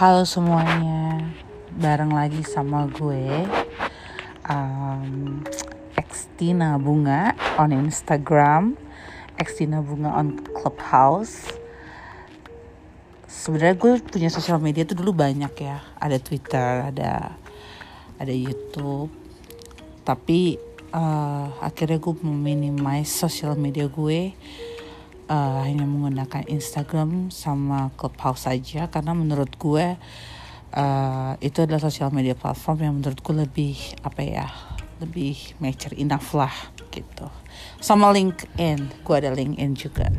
Halo semuanya, bareng lagi sama gue um, Xtina Bunga on Instagram, Xtina Bunga on Clubhouse. Sebenarnya gue punya sosial media tuh dulu banyak ya, ada Twitter, ada ada YouTube. Tapi uh, akhirnya gue meminimize sosial media gue uh, hanya menggunakan Instagram sama Clubhouse saja karena menurut gue uh, itu adalah sosial media platform yang menurutku lebih apa ya lebih mature enough lah gitu. Sama LinkedIn gue ada LinkedIn juga.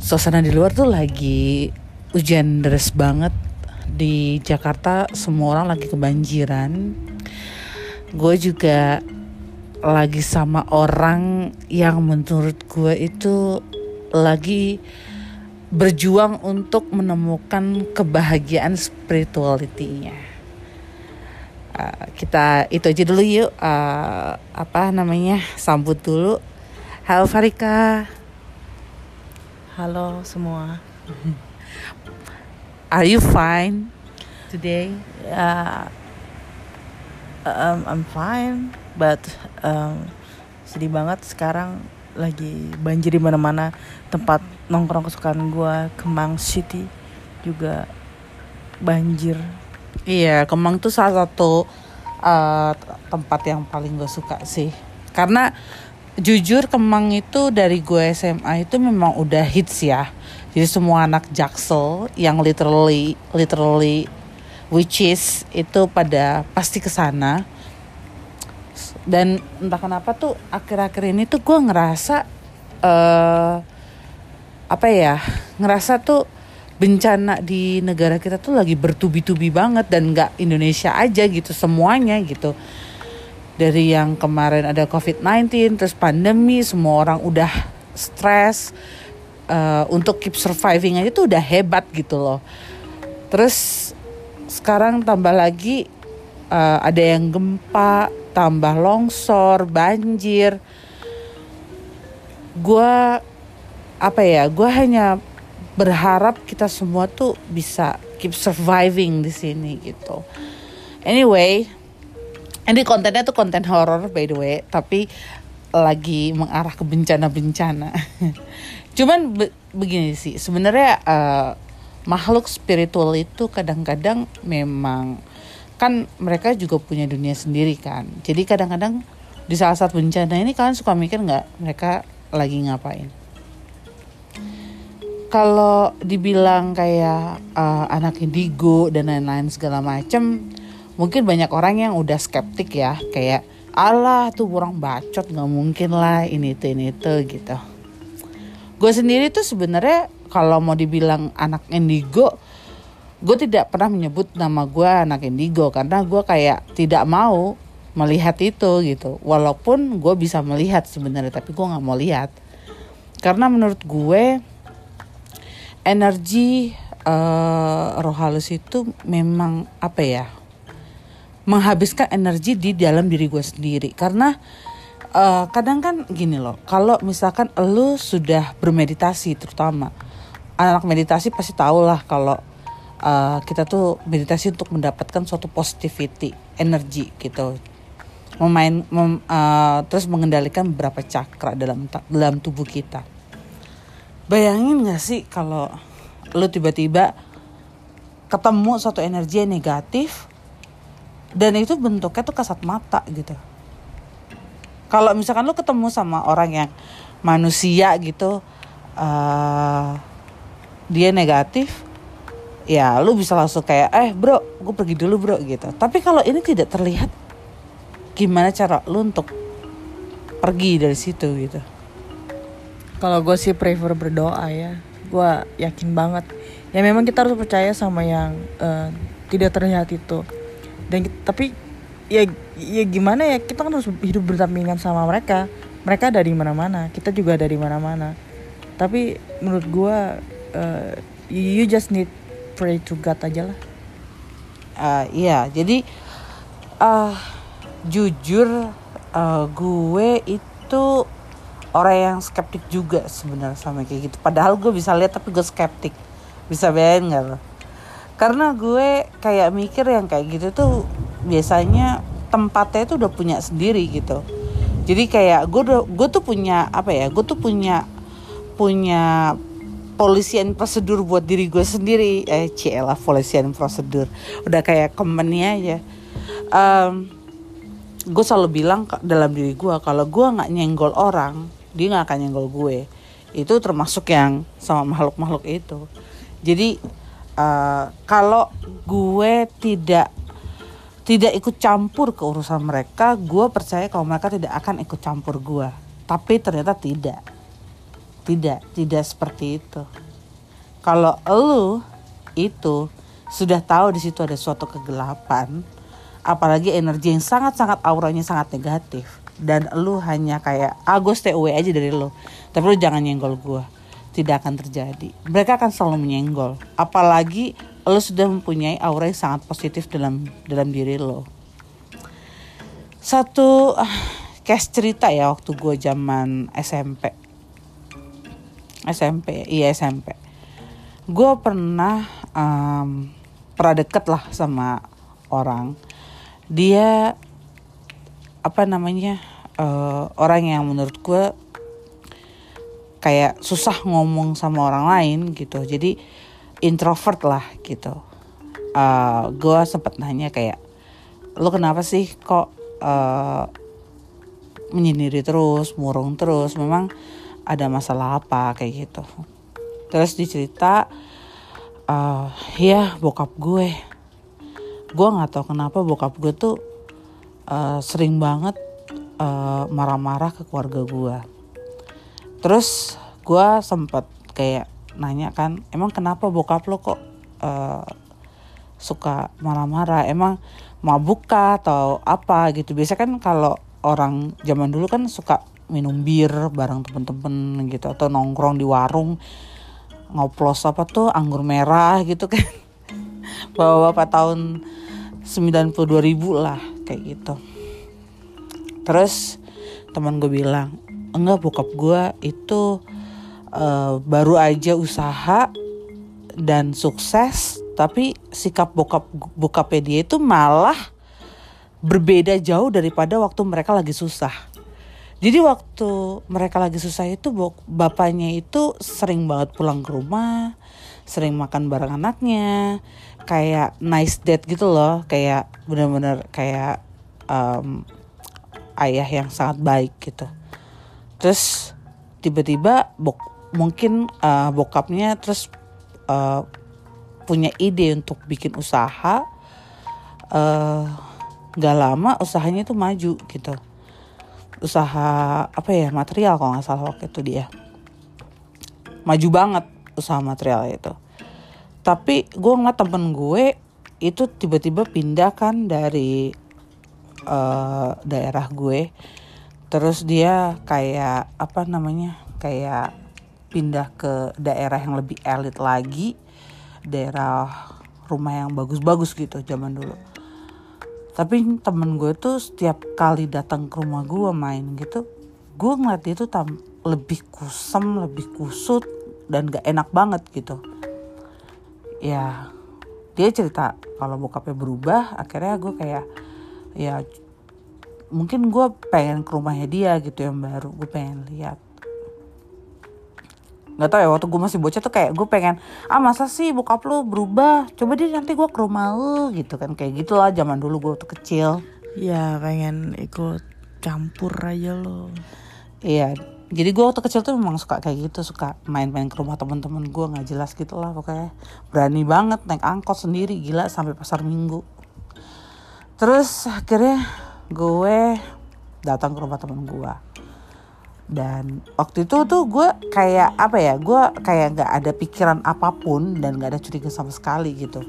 Suasana di luar tuh lagi hujan deras banget. Di Jakarta semua orang lagi kebanjiran. Gue juga lagi sama orang yang menurut gue itu lagi berjuang untuk menemukan kebahagiaan spirituality-nya. Uh, kita itu aja dulu yuk uh, apa namanya sambut dulu. Halo Farika. Halo semua. Are you fine today? Ya, um, I'm fine, but um, sedih banget sekarang lagi banjir di mana-mana tempat nongkrong kesukaan gue Kemang City juga banjir Iya, Kemang tuh salah satu uh, tempat yang paling gue suka sih. Karena jujur Kemang itu dari gue SMA itu memang udah hits ya. Jadi semua anak Jaksel yang literally literally which is itu pada pasti ke sana. Dan entah kenapa tuh akhir-akhir ini tuh gue ngerasa uh, apa ya? Ngerasa tuh bencana di negara kita tuh lagi bertubi-tubi banget dan nggak Indonesia aja gitu semuanya gitu dari yang kemarin ada COVID-19 terus pandemi semua orang udah stres uh, untuk keep surviving aja tuh udah hebat gitu loh terus sekarang tambah lagi uh, ada yang gempa tambah longsor banjir gue apa ya gue hanya berharap kita semua tuh bisa keep surviving di sini gitu. Anyway, ini kontennya tuh konten horror by the way, tapi lagi mengarah ke bencana-bencana. Cuman be begini sih, sebenarnya uh, makhluk spiritual itu kadang-kadang memang kan mereka juga punya dunia sendiri kan. Jadi kadang-kadang di saat saat bencana ini kalian suka mikir nggak mereka lagi ngapain? kalau dibilang kayak uh, anak indigo dan lain-lain segala macem mungkin banyak orang yang udah skeptik ya kayak Allah tuh kurang bacot nggak mungkin lah ini itu ini itu gitu gue sendiri tuh sebenarnya kalau mau dibilang anak indigo gue tidak pernah menyebut nama gue anak indigo karena gue kayak tidak mau melihat itu gitu. Walaupun gue bisa melihat sebenarnya tapi gue nggak mau lihat. Karena menurut gue energi uh, roh halus itu memang apa ya menghabiskan energi di dalam diri gue sendiri. Karena uh, kadang kan gini loh kalau misalkan lo sudah bermeditasi terutama anak meditasi pasti tahu lah kalau uh, kita tuh meditasi untuk mendapatkan suatu positivity energi gitu. Memain mem, uh, terus mengendalikan beberapa cakra dalam dalam tubuh kita. Bayangin gak sih kalau lu tiba-tiba ketemu satu energi yang negatif dan itu bentuknya tuh kasat mata gitu. Kalau misalkan lu ketemu sama orang yang manusia gitu uh, dia negatif ya lu bisa langsung kayak eh bro gue pergi dulu bro gitu. Tapi kalau ini tidak terlihat gimana cara lu untuk pergi dari situ gitu? Kalau gue sih prefer berdoa ya. Gue yakin banget. Ya memang kita harus percaya sama yang uh, tidak terlihat itu. Dan tapi ya ya gimana ya kita kan harus hidup berdampingan sama mereka. Mereka dari mana-mana kita juga dari mana-mana. Tapi menurut gue uh, you just need pray to God aja lah. Uh, iya jadi uh, jujur uh, gue itu orang yang skeptik juga sebenarnya sama kayak gitu. Padahal gue bisa lihat tapi gue skeptik. Bisa bayangin karena gue kayak mikir yang kayak gitu tuh biasanya tempatnya itu udah punya sendiri gitu. Jadi kayak gue gue tuh punya apa ya gue tuh punya punya polisian prosedur buat diri gue sendiri. Eh cielah polisian prosedur. Udah kayak company aja. Um, gue selalu bilang dalam diri gue kalau gue nggak nyenggol orang dia nggak akan nyenggol gue. Itu termasuk yang sama makhluk-makhluk itu. Jadi uh, kalau gue tidak tidak ikut campur ke urusan mereka, gue percaya kalau mereka tidak akan ikut campur gue. Tapi ternyata tidak, tidak, tidak seperti itu. Kalau lu itu sudah tahu di situ ada suatu kegelapan, apalagi energi yang sangat-sangat auranya sangat negatif, dan lu hanya kayak, ah gue aja dari lu, tapi lu jangan nyenggol gue, tidak akan terjadi. Mereka akan selalu menyenggol, apalagi lo sudah mempunyai aura yang sangat positif dalam dalam diri lo satu uh, case cerita ya waktu gue zaman SMP SMP iya SMP gue pernah um, pernah deket lah sama orang. Dia apa namanya uh, orang yang menurut gue kayak susah ngomong sama orang lain gitu. Jadi introvert lah gitu. Uh, eh, gue sempet nanya kayak lo kenapa sih kok uh, menyendiri terus murung terus? Memang ada masalah apa kayak gitu. Terus dicerita uh, ya bokap gue. Gue nggak tahu kenapa bokap gue tuh uh, sering banget marah-marah uh, ke keluarga gue terus gue sempet kayak nanya kan emang kenapa bokap lo kok uh, suka marah-marah? Emang mabuk kah atau apa? Gitu. Biasa kan kalau orang zaman dulu kan suka minum bir bareng temen-temen gitu atau nongkrong di warung ngoplos apa tuh anggur merah gitu kan bawa bapak tahun 92 ribu lah kayak gitu terus teman gue bilang enggak bokap gue itu uh, baru aja usaha dan sukses tapi sikap bokap bokapnya dia itu malah berbeda jauh daripada waktu mereka lagi susah. Jadi waktu mereka lagi susah itu bapaknya itu sering banget pulang ke rumah, sering makan bareng anaknya, kayak nice date gitu loh, kayak bener-bener kayak um, ayah yang sangat baik gitu. Terus tiba-tiba bok mungkin uh, bokapnya terus uh, punya ide untuk bikin usaha uh, gak lama usahanya itu maju gitu usaha apa ya material kalau nggak salah waktu itu dia. Maju banget usaha material itu. Tapi gue ngeliat temen gue itu tiba-tiba pindah kan dari uh, daerah gue. Terus dia kayak apa namanya kayak pindah ke daerah yang lebih elit lagi. Daerah rumah yang bagus-bagus gitu zaman dulu tapi temen gue tuh setiap kali datang ke rumah gue main gitu gue ngeliat dia tuh tam lebih kusem lebih kusut dan gak enak banget gitu. Ya dia cerita kalau bokapnya berubah akhirnya gue kayak ya mungkin gue pengen ke rumahnya dia gitu yang baru gue pengen lihat nggak tau ya waktu gue masih bocah tuh kayak gue pengen ah masa sih bokap lu berubah? Coba deh nanti gue ke rumah lu gitu kan. Kayak gitulah zaman dulu gue tuh kecil. Ya pengen ikut campur aja lo. Iya jadi gue waktu kecil tuh memang suka kayak gitu suka main-main ke rumah temen-temen gue nggak jelas gitu lah pokoknya. Berani banget naik angkot sendiri gila sampai pasar minggu. Terus akhirnya gue datang ke rumah temen gue dan waktu itu tuh gue kayak apa ya gue kayak nggak ada pikiran apa pun dan nggak ada curiga sama sekali gitu.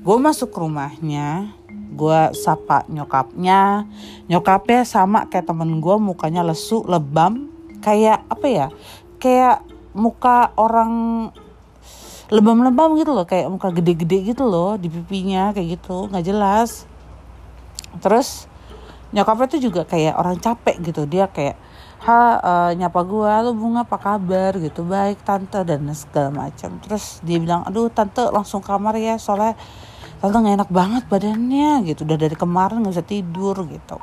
Gue masuk ke rumahnya gue sapa nyokapnya nyokapnya sama kayak temen gue mukanya lesu lebam kayak apa ya kayak muka orang lebam-lebam gitu loh kayak muka gede-gede gitu loh di pipinya kayak gitu nggak jelas. Terus nyokapnya tuh juga kayak orang capek gitu. Dia kayak ha uh, nyapa gue lu bunga apa kabar? Gitu baik tante dan segala macam. Terus dia bilang aduh tante langsung kamar ya soalnya tante nggak enak banget badannya gitu. Udah dari kemarin nggak bisa tidur gitu.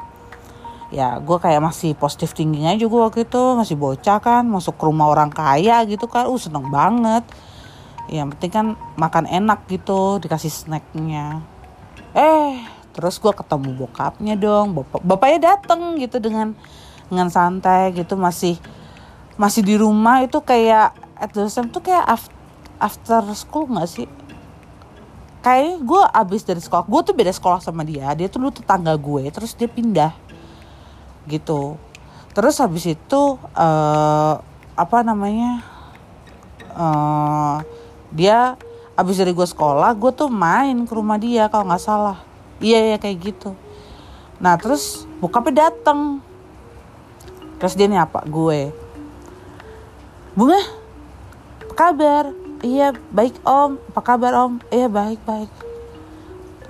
Ya gue kayak masih positif tingginya juga waktu itu. Masih bocah kan masuk ke rumah orang kaya gitu kan. Uh seneng banget. Yang penting kan makan enak gitu dikasih snacknya. Eh terus gue ketemu bokapnya dong bapak bapaknya dateng gitu dengan dengan santai gitu masih masih di rumah. Itu kayak at the same tuh kayak after, school nggak sih? Kayak gue abis dari sekolah gue tuh beda sekolah sama dia. Dia tuh dulu tetangga gue terus dia pindah gitu. Terus habis itu uh, apa namanya uh, dia abis dari gue sekolah gue tuh main ke rumah dia kalau nggak salah iya iya kayak gitu. Nah terus bokapnya dateng. Terus dia nyapa gue. Bunga apa kabar? Iya baik om. Apa kabar om? Iya baik baik.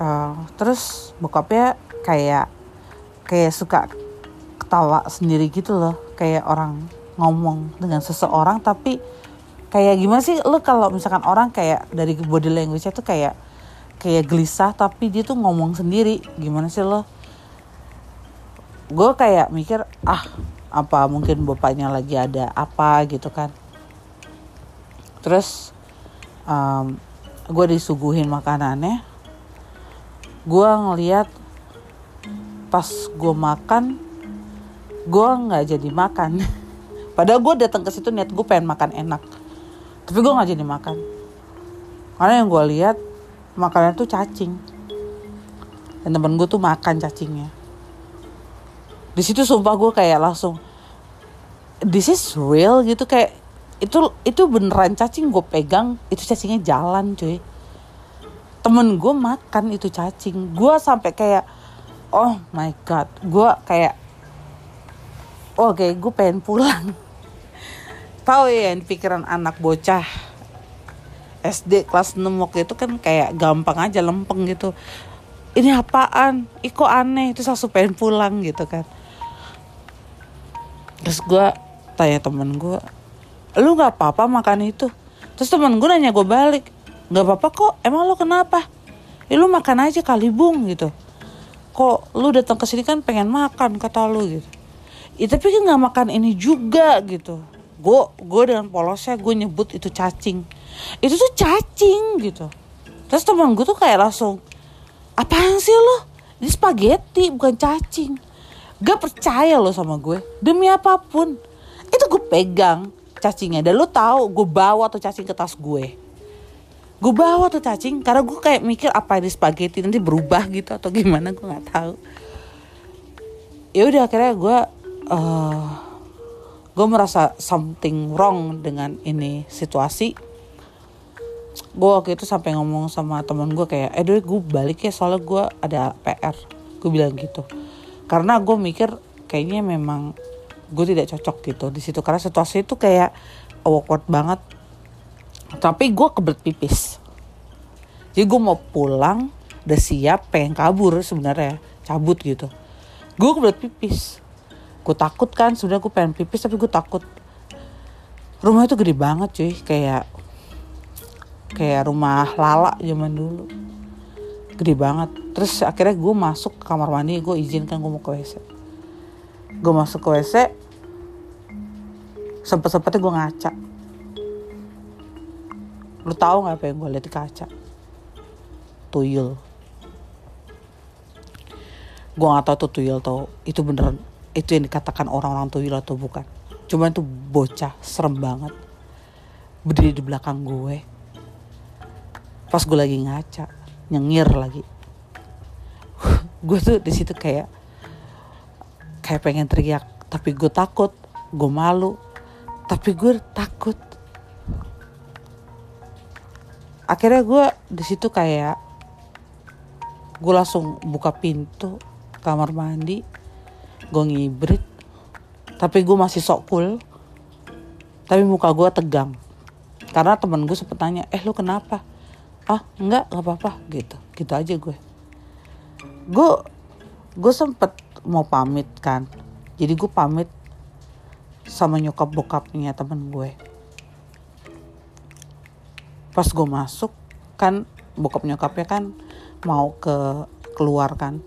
Uh, terus bokapnya kayak kayak suka ketawa sendiri gitu loh. Kayak orang ngomong dengan seseorang tapi kayak gimana sih? Lo kalau misalkan orang kayak dari body language itu kayak kayak gelisah tapi dia tuh ngomong sendiri. Gimana sih lo? Gue kayak mikir ah apa mungkin bapaknya lagi ada apa gitu kan. Terus um, gue disuguhin makanannya. Gue ngeliat pas gue makan gue nggak jadi makan. Padahal gue datang ke situ niat gue pengen makan enak. Tapi gue nggak jadi makan. Karena yang gue lihat makanan tuh cacing. Dan temen gue tuh makan cacingnya. Di situ sumpah gue kayak langsung this is real gitu. Kayak itu itu beneran cacing gue pegang itu cacingnya jalan cuy. Temen gue makan itu cacing. Gue sampai kayak oh my god. Gue kayak oke okay, gue pengen pulang. Tahu ya pikiran anak bocah SD kelas 6 waktu itu kan kayak gampang aja lempeng gitu. Ini apaan? Iko aneh? Itu langsung pengen pulang gitu kan. Terus gue tanya temen gue lu nggak apa-apa makan itu? Terus temen gue nanya gue balik nggak apa-apa kok emang lu kenapa? Ya lu makan aja kali bung gitu. Kok lu datang ke sini kan pengen makan kata lu gitu. Ya tapi kan nggak makan ini juga gitu. Gue gue dengan polosnya gue nyebut itu cacing itu tuh cacing gitu. Terus temen gue tuh kayak langsung apaan sih lo? Ini spaghetti bukan cacing. Gak percaya lo sama gue demi apa pun. Itu gue pegang cacingnya dan lo tahu gue bawa tuh cacing ke tas gue. Gue bawa tuh cacing karena gue kayak mikir apa ini spaghetti nanti berubah gitu atau gimana? Gue nggak tahu. Ya udah akhirnya gue uh, gue merasa something wrong dengan ini situasi gue waktu itu sampai ngomong sama teman gue kayak eh gue balik ya soalnya gue ada PR gue bilang gitu. Karena gue mikir kayaknya memang gue tidak cocok gitu di situ. Karena situasi itu kayak awkward banget. Tapi gue kebelet pipis. Jadi gue mau pulang udah siap pengen kabur sebenarnya cabut gitu. Gue kebelet pipis. Gue takut kan sudah gue pengen pipis tapi gue takut. Rumah itu gede banget cuy. Kayak kayak rumah lala zaman dulu. Gede banget. Terus akhirnya gue masuk ke kamar mandi gue izinkan gue mau ke wc gue masuk ke wc sempet sempetnya gue ngaca. Lu tahu nggak apa yang gue lihat di kaca? Tuyul. Gue nggak tahu tuh tuyul tau itu beneran itu yang dikatakan orang-orang tuyul atau bukan. Cuman itu bocah serem banget. Berdiri di belakang gue pas gue lagi ngaca nyengir lagi. Gue tuh di situ kayak kayak pengen teriak tapi gue takut gue malu tapi gue takut. Akhirnya gue di situ kayak gue langsung buka pintu kamar mandi gue ngibrit tapi gue masih sok cool tapi muka gue tegang. Karena temen gue sempet tanya eh lu kenapa ah enggak nggak apa-apa gitu. Gitu aja gue. Gue gue sempet mau pamit kan. Jadi gue pamit sama nyokap bokapnya temen gue. Pas gue masuk kan bokap nyokapnya kan mau ke keluar kan.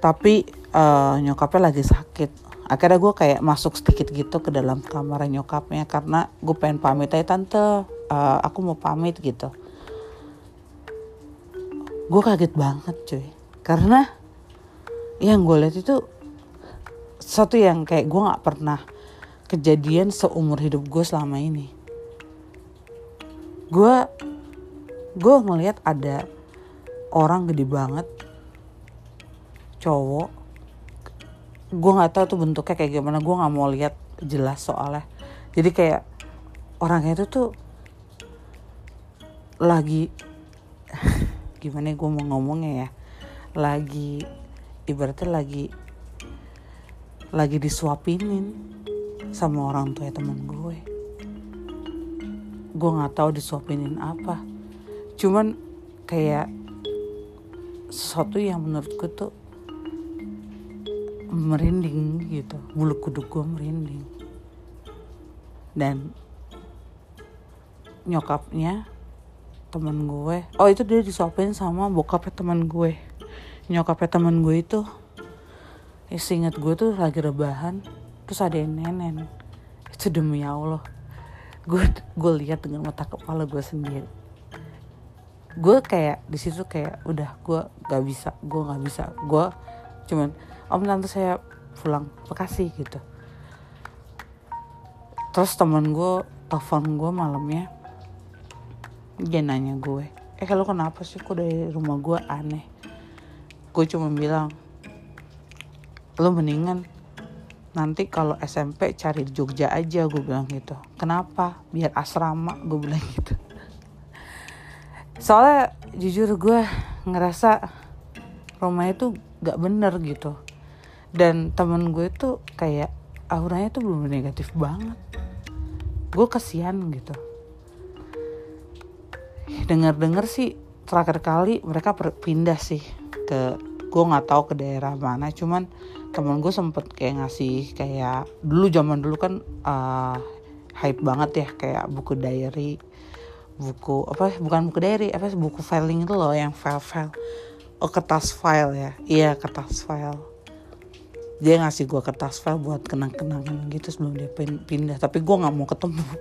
Tapi uh, nyokapnya lagi sakit. Akhirnya gue kayak masuk sedikit gitu ke dalam kamar nyokapnya karena gue pengen pamit aja tante uh, aku mau pamit gitu gue kaget banget cuy. Karena yang gue lihat itu satu yang kayak gue nggak pernah kejadian seumur hidup gue selama ini. Gue gue ngelihat ada orang gede banget cowok. Gue nggak tahu tuh bentuknya kayak gimana gue nggak mau lihat jelas soalnya. Jadi kayak orangnya itu tuh lagi gimana gue mau ngomongnya ya. Lagi ibaratnya lagi lagi disuapinin sama orang tua teman gue. Gue nggak tahu disuapinin apa. Cuman kayak sesuatu yang menurut gue tuh merinding gitu. Bulu kuduk gue merinding. Dan nyokapnya teman gue. Oh itu dia disuapin sama bokapnya teman gue. Nyokapnya teman gue itu ya inget gue tuh lagi rebahan. Terus ada yang nenen. Itu demi allah. Gue gue lihat dengan mata kepala gue sendiri. Gue kayak di situ kayak udah gue gak bisa gue gak bisa. Gue cuman om tante saya pulang. Bekasi gitu. Terus teman gue telepon gue malamnya dia nanya gue eh kalau kenapa sih kok dari rumah gue aneh? Gue cuma bilang lo mendingan nanti kalau SMP cari di Jogja aja gue bilang gitu. Kenapa? Biar asrama gue bilang gitu. Soalnya jujur gue ngerasa rumahnya tuh gak bener gitu. Dan temen gue tuh kayak auranya tuh belum negatif banget. Gue kasihan gitu dengar-dengar sih terakhir kali mereka pindah sih ke gue nggak tahu ke daerah mana. Cuman temen gue sempet kayak ngasih kayak dulu zaman dulu kan uh, hype banget ya kayak buku diary buku apa bukan buku diary apa buku filing itu loh yang file file oh kertas file ya. Iya kertas file dia ngasih gue kertas file buat kenang-kenangan gitu sebelum dia pindah. Tapi gue nggak mau ketemu.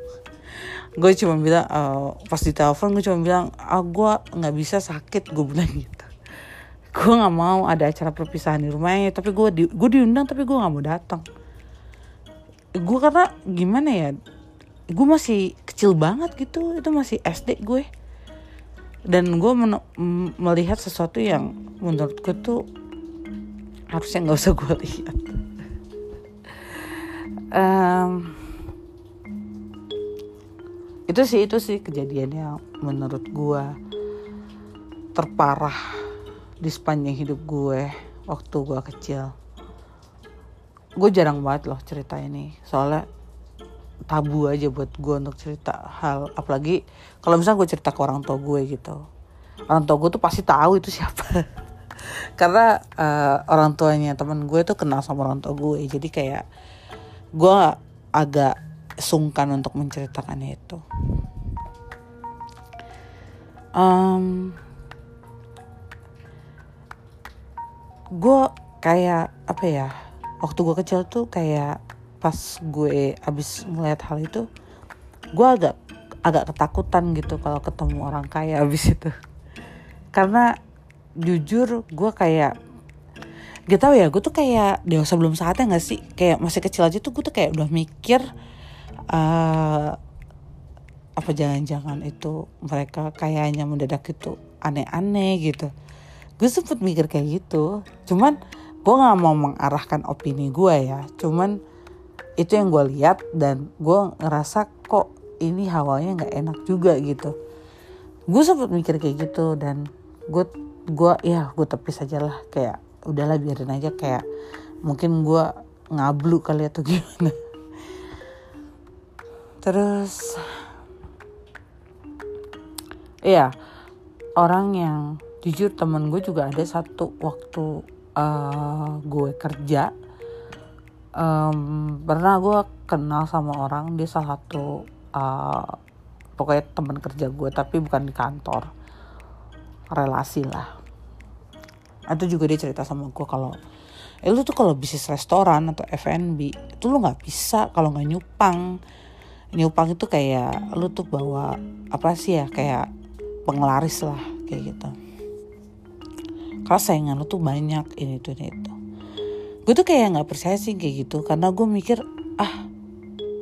Gue cuma bilang uh, pas di telepon gue cuma bilang ah gue nggak bisa sakit gue bilang gitu. Gue nggak mau ada acara perpisahan di rumahnya tapi gue di gue diundang tapi gue nggak mau datang. Gue karena gimana ya? Gue masih kecil banget gitu itu masih SD gue. Dan gue melihat sesuatu yang menurut gue tuh harusnya nggak usah gue lihat. Um, itu sih itu sih kejadian yang menurut gue terparah di sepanjang hidup gue waktu gue kecil. Gue jarang banget loh cerita ini. Soalnya tabu aja buat gue untuk cerita hal apalagi kalau misalnya gue cerita ke orang tua gue gitu. Orang tua gue tuh pasti tahu itu siapa karena uh, orang tuanya teman gue tuh kenal sama orang tua gue. Jadi kayak gue agak sungkan untuk menceritakannya itu. Um, gue kayak apa ya waktu gue kecil tuh kayak pas gue abis melihat hal itu gue agak agak ketakutan gitu kalau ketemu orang kaya abis itu. Karena jujur gue kayak gak tau ya gue tuh kayak dewasa belum saatnya gak sih? Kayak masih kecil aja tuh gue tuh kayak udah mikir uh, apa jangan-jangan itu mereka kayaknya mendadak itu aneh-aneh gitu. Gue sempet mikir kayak gitu. Cuman gue nggak mau mengarahkan opini gue ya. Cuman itu yang gue lihat dan gue ngerasa kok ini hawanya nggak enak juga gitu. Gue sempet mikir kayak gitu dan gue gue ya gue tepis aja lah. Kayak udahlah biarin aja. Kayak mungkin gue ngablu kali atau gimana. Terus iya orang yang jujur temen gue juga ada satu waktu uh, gue kerja. Um, pernah gue kenal sama orang dia salah satu uh, pokoknya teman kerja gue tapi bukan di kantor relasi lah. Itu juga dia cerita sama gue kalau eh lu tuh kalau bisnis restoran atau F&B itu lu nggak bisa kalau nggak nyupang. Nyupang itu kayak lu tuh bawa apa sih ya kayak penglaris lah kayak gitu. Karena saingan lu tuh banyak ini tuh ini itu. Gue tuh kayak nggak percaya sih kayak gitu karena gue mikir ah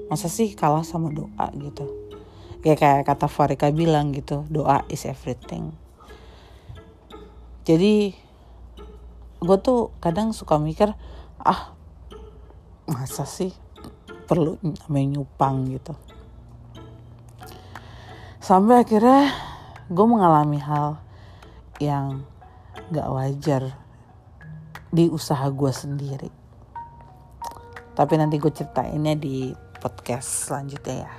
masa sih kalah sama doa? Gitu. Ya kayak kata Farika bilang gitu doa is everything jadi gue tuh kadang suka mikir ah masa sih perlu namanya nyupang gitu. Sampai akhirnya gue mengalami hal yang gak wajar di usaha gue sendiri. Tapi nanti gue ceritainnya di podcast selanjutnya ya.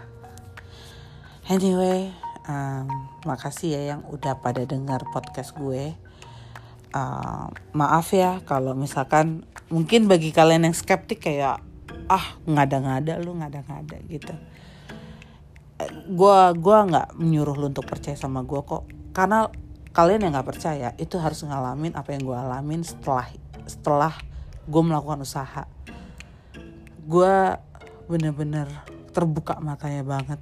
Anyway um, makasih ya yang udah pada dengar podcast gue uh, maaf ya kalau misalkan mungkin bagi kalian yang skeptik kayak ah ngada-ngada lu ngada-ngada gitu. Gue gua nggak menyuruh lu untuk percaya sama gue kok. Karena kalian yang nggak percaya itu harus ngalamin apa yang gue alamin setelah setelah gue melakukan usaha. Gue bener-bener terbuka matanya banget.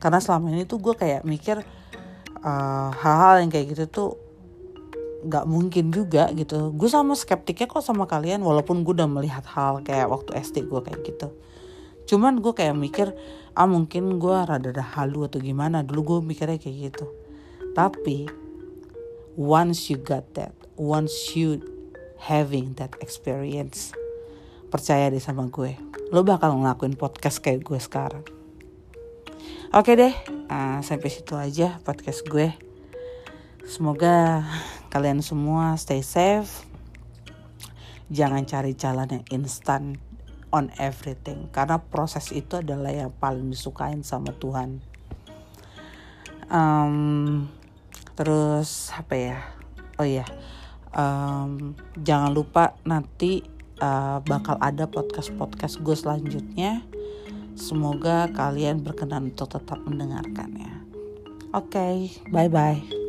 Karena selama ini tuh gue kayak mikir uh, hal-hal uh, yang kayak gitu tuh nggak mungkin juga gitu. Gue sama skeptiknya kok sama kalian walaupun gue udah melihat hal kayak waktu SD gue kayak gitu. Cuman gue kayak mikir ah mungkin gue rada rada halu atau gimana. Dulu gue mikirnya kayak gitu. Tapi once you got that once you having that experience percaya deh sama gue lo bakal ngelakuin podcast kayak gue sekarang. Oke deh uh, sampai situ aja podcast gue. Semoga kalian semua stay safe. Jangan cari jalan yang instan on everything karena proses itu adalah yang paling disukain sama Tuhan. Um, terus apa ya? Oh ya um, jangan lupa nanti uh, bakal ada podcast podcast gue selanjutnya. Semoga kalian berkenan untuk tetap mendengarkannya oke okay, bye bye